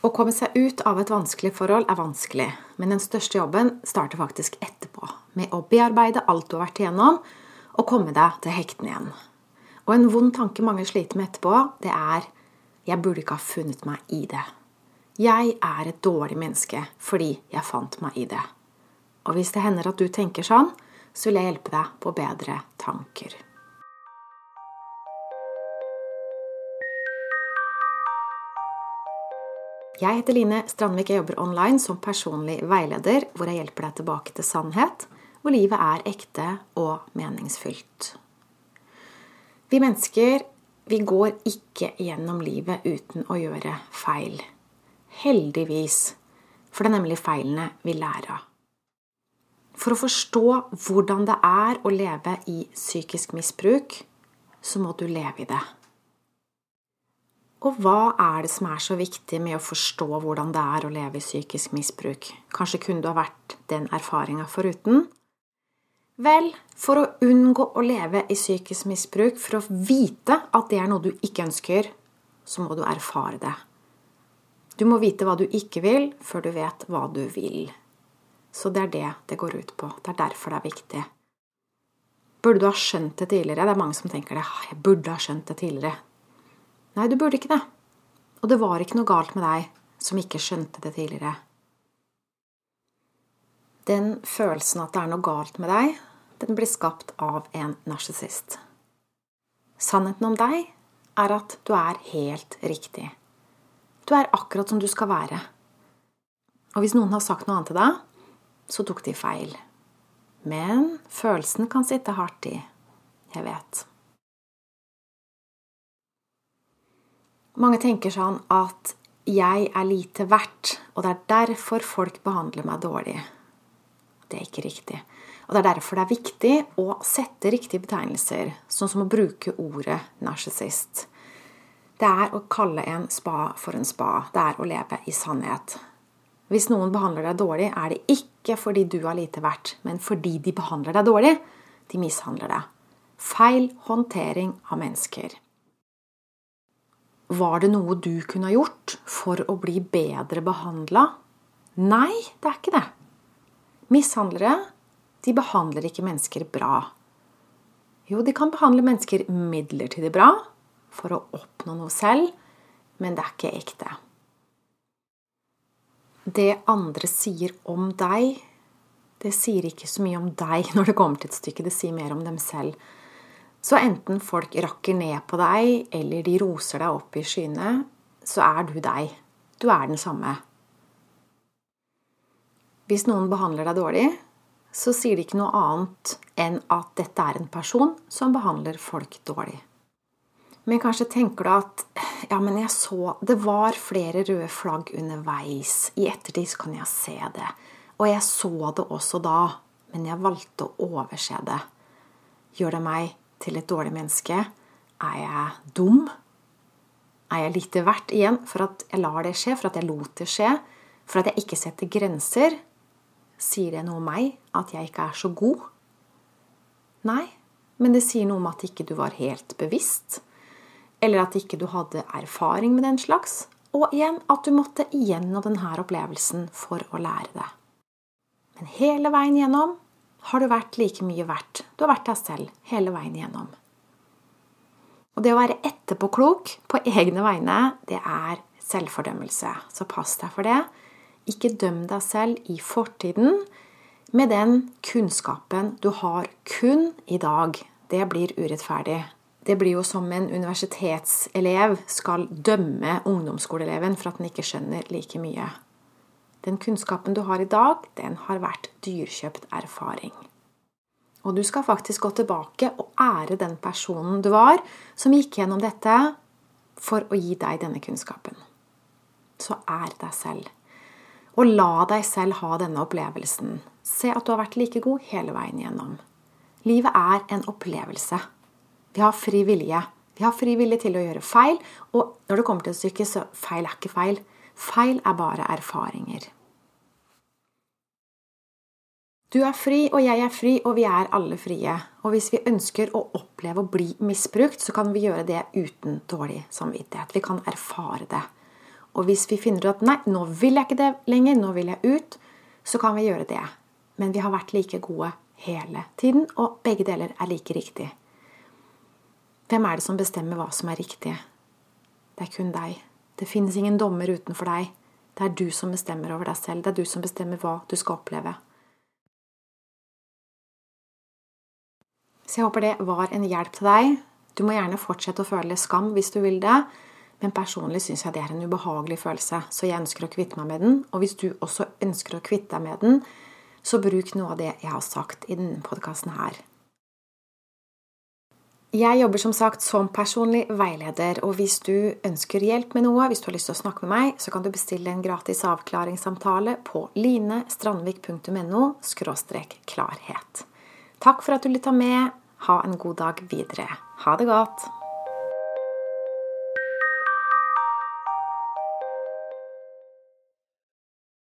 Å komme seg ut av et vanskelig forhold er vanskelig, men den største jobben starter faktisk etterpå, med å bearbeide alt du har vært igjennom, og komme deg til hektene igjen. Og en vond tanke mange sliter med etterpå, det er 'jeg burde ikke ha funnet meg i det'. Jeg er et dårlig menneske fordi jeg fant meg i det. Og hvis det hender at du tenker sånn, så vil jeg hjelpe deg på bedre tanker. Jeg heter Line Strandvik. Jeg jobber online som personlig veileder, hvor jeg hjelper deg tilbake til sannhet, hvor livet er ekte og meningsfylt. Vi mennesker vi går ikke gjennom livet uten å gjøre feil. Heldigvis, for det er nemlig feilene vi lærer av. For å forstå hvordan det er å leve i psykisk misbruk, så må du leve i det. Og hva er det som er så viktig med å forstå hvordan det er å leve i psykisk misbruk? Kanskje kunne du ha vært den erfaringa foruten? Vel, for å unngå å leve i psykisk misbruk, for å vite at det er noe du ikke ønsker, så må du erfare det. Du må vite hva du ikke vil, før du vet hva du vil. Så det er det det går ut på. Det er derfor det er viktig. Burde du ha skjønt det tidligere? Det er mange som tenker det. Jeg burde ha skjønt det tidligere. Nei, du burde ikke det. Og det var ikke noe galt med deg som ikke skjønte det tidligere. Den følelsen at det er noe galt med deg, den blir skapt av en narsissist. Sannheten om deg er at du er helt riktig. Du er akkurat som du skal være. Og hvis noen har sagt noe annet til deg, så tok de feil. Men følelsen kan sitte hardt i. Jeg vet. Mange tenker sånn at jeg er lite verdt, og det er derfor folk behandler meg dårlig. Det er ikke riktig. Og det er derfor det er viktig å sette riktige betegnelser, sånn som å bruke ordet narsissist. Det er å kalle en spa for en spa. Det er å leve i sannhet. Hvis noen behandler deg dårlig, er det ikke fordi du er lite verdt, men fordi de behandler deg dårlig. De mishandler deg. Feil håndtering av mennesker. Var det noe du kunne ha gjort for å bli bedre behandla? Nei, det er ikke det. Mishandlere de behandler ikke mennesker bra. Jo, de kan behandle mennesker midlertidig bra for å oppnå noe selv, men det er ikke ekte. Det andre sier om deg, det sier ikke så mye om deg når det kommer til et stykke. Det sier mer om dem selv. Så enten folk rakker ned på deg, eller de roser deg opp i skyene, så er du deg. Du er den samme. Hvis noen behandler deg dårlig, så sier de ikke noe annet enn at dette er en person som behandler folk dårlig. Men kanskje tenker du at ja, men jeg så Det var flere røde flagg underveis. I ettertid så kan jeg se det. Og jeg så det også da, men jeg valgte å overse det. Gjør det meg til et dårlig menneske? Er jeg dum? Er jeg lite verdt igjen for at jeg lar det skje, for at jeg lot det skje, for at jeg ikke setter grenser? Sier det noe om meg at jeg ikke er så god? Nei, men det sier noe om at ikke du var helt bevisst, eller at ikke du hadde erfaring med den slags, og igjen at du måtte igjennom denne opplevelsen for å lære det. Men hele veien gjennom har du vært like mye verdt. Du har vært deg selv hele veien igjennom. Og det å være etterpåklok på egne vegne, det er selvfordømmelse. Så pass deg for det. Ikke døm deg selv i fortiden med den kunnskapen du har kun i dag. Det blir urettferdig. Det blir jo som en universitetselev skal dømme ungdomsskoleeleven for at den ikke skjønner like mye. Den kunnskapen du har i dag, den har vært dyrkjøpt erfaring. Og du skal faktisk gå tilbake og ære den personen du var, som gikk gjennom dette for å gi deg denne kunnskapen. Så ær deg selv. Og la deg selv ha denne opplevelsen. Se at du har vært like god hele veien gjennom. Livet er en opplevelse. Vi har fri vilje. Vi har fri vilje til å gjøre feil, og når det kommer til stykket, så feil er ikke feil. Feil er bare erfaringer. Du er fri, og jeg er fri, og vi er alle frie. Og hvis vi ønsker å oppleve å bli misbrukt, så kan vi gjøre det uten dårlig samvittighet. Vi kan erfare det. Og hvis vi finner ut at nei, nå vil jeg ikke det lenger, nå vil jeg ut, så kan vi gjøre det. Men vi har vært like gode hele tiden, og begge deler er like riktig. Hvem er det som bestemmer hva som er riktig? Det er kun deg. Det finnes ingen dommer utenfor deg. Det er du som bestemmer over deg selv. Det er du som bestemmer hva du skal oppleve. Så jeg håper det var en hjelp til deg. Du må gjerne fortsette å føle skam hvis du vil det. Men personlig syns jeg det er en ubehagelig følelse, så jeg ønsker å kvitte meg med den. Og hvis du også ønsker å kvitte deg med den, så bruk noe av det jeg har sagt i denne podkasten her. Jeg jobber som sagt som personlig veileder, og hvis du ønsker hjelp med noe, hvis du har lyst til å snakke med meg, så kan du bestille en gratis avklaringssamtale på linestrandvik.no klarhet. Takk for at du lytta med. Ha en god dag videre. Ha det godt.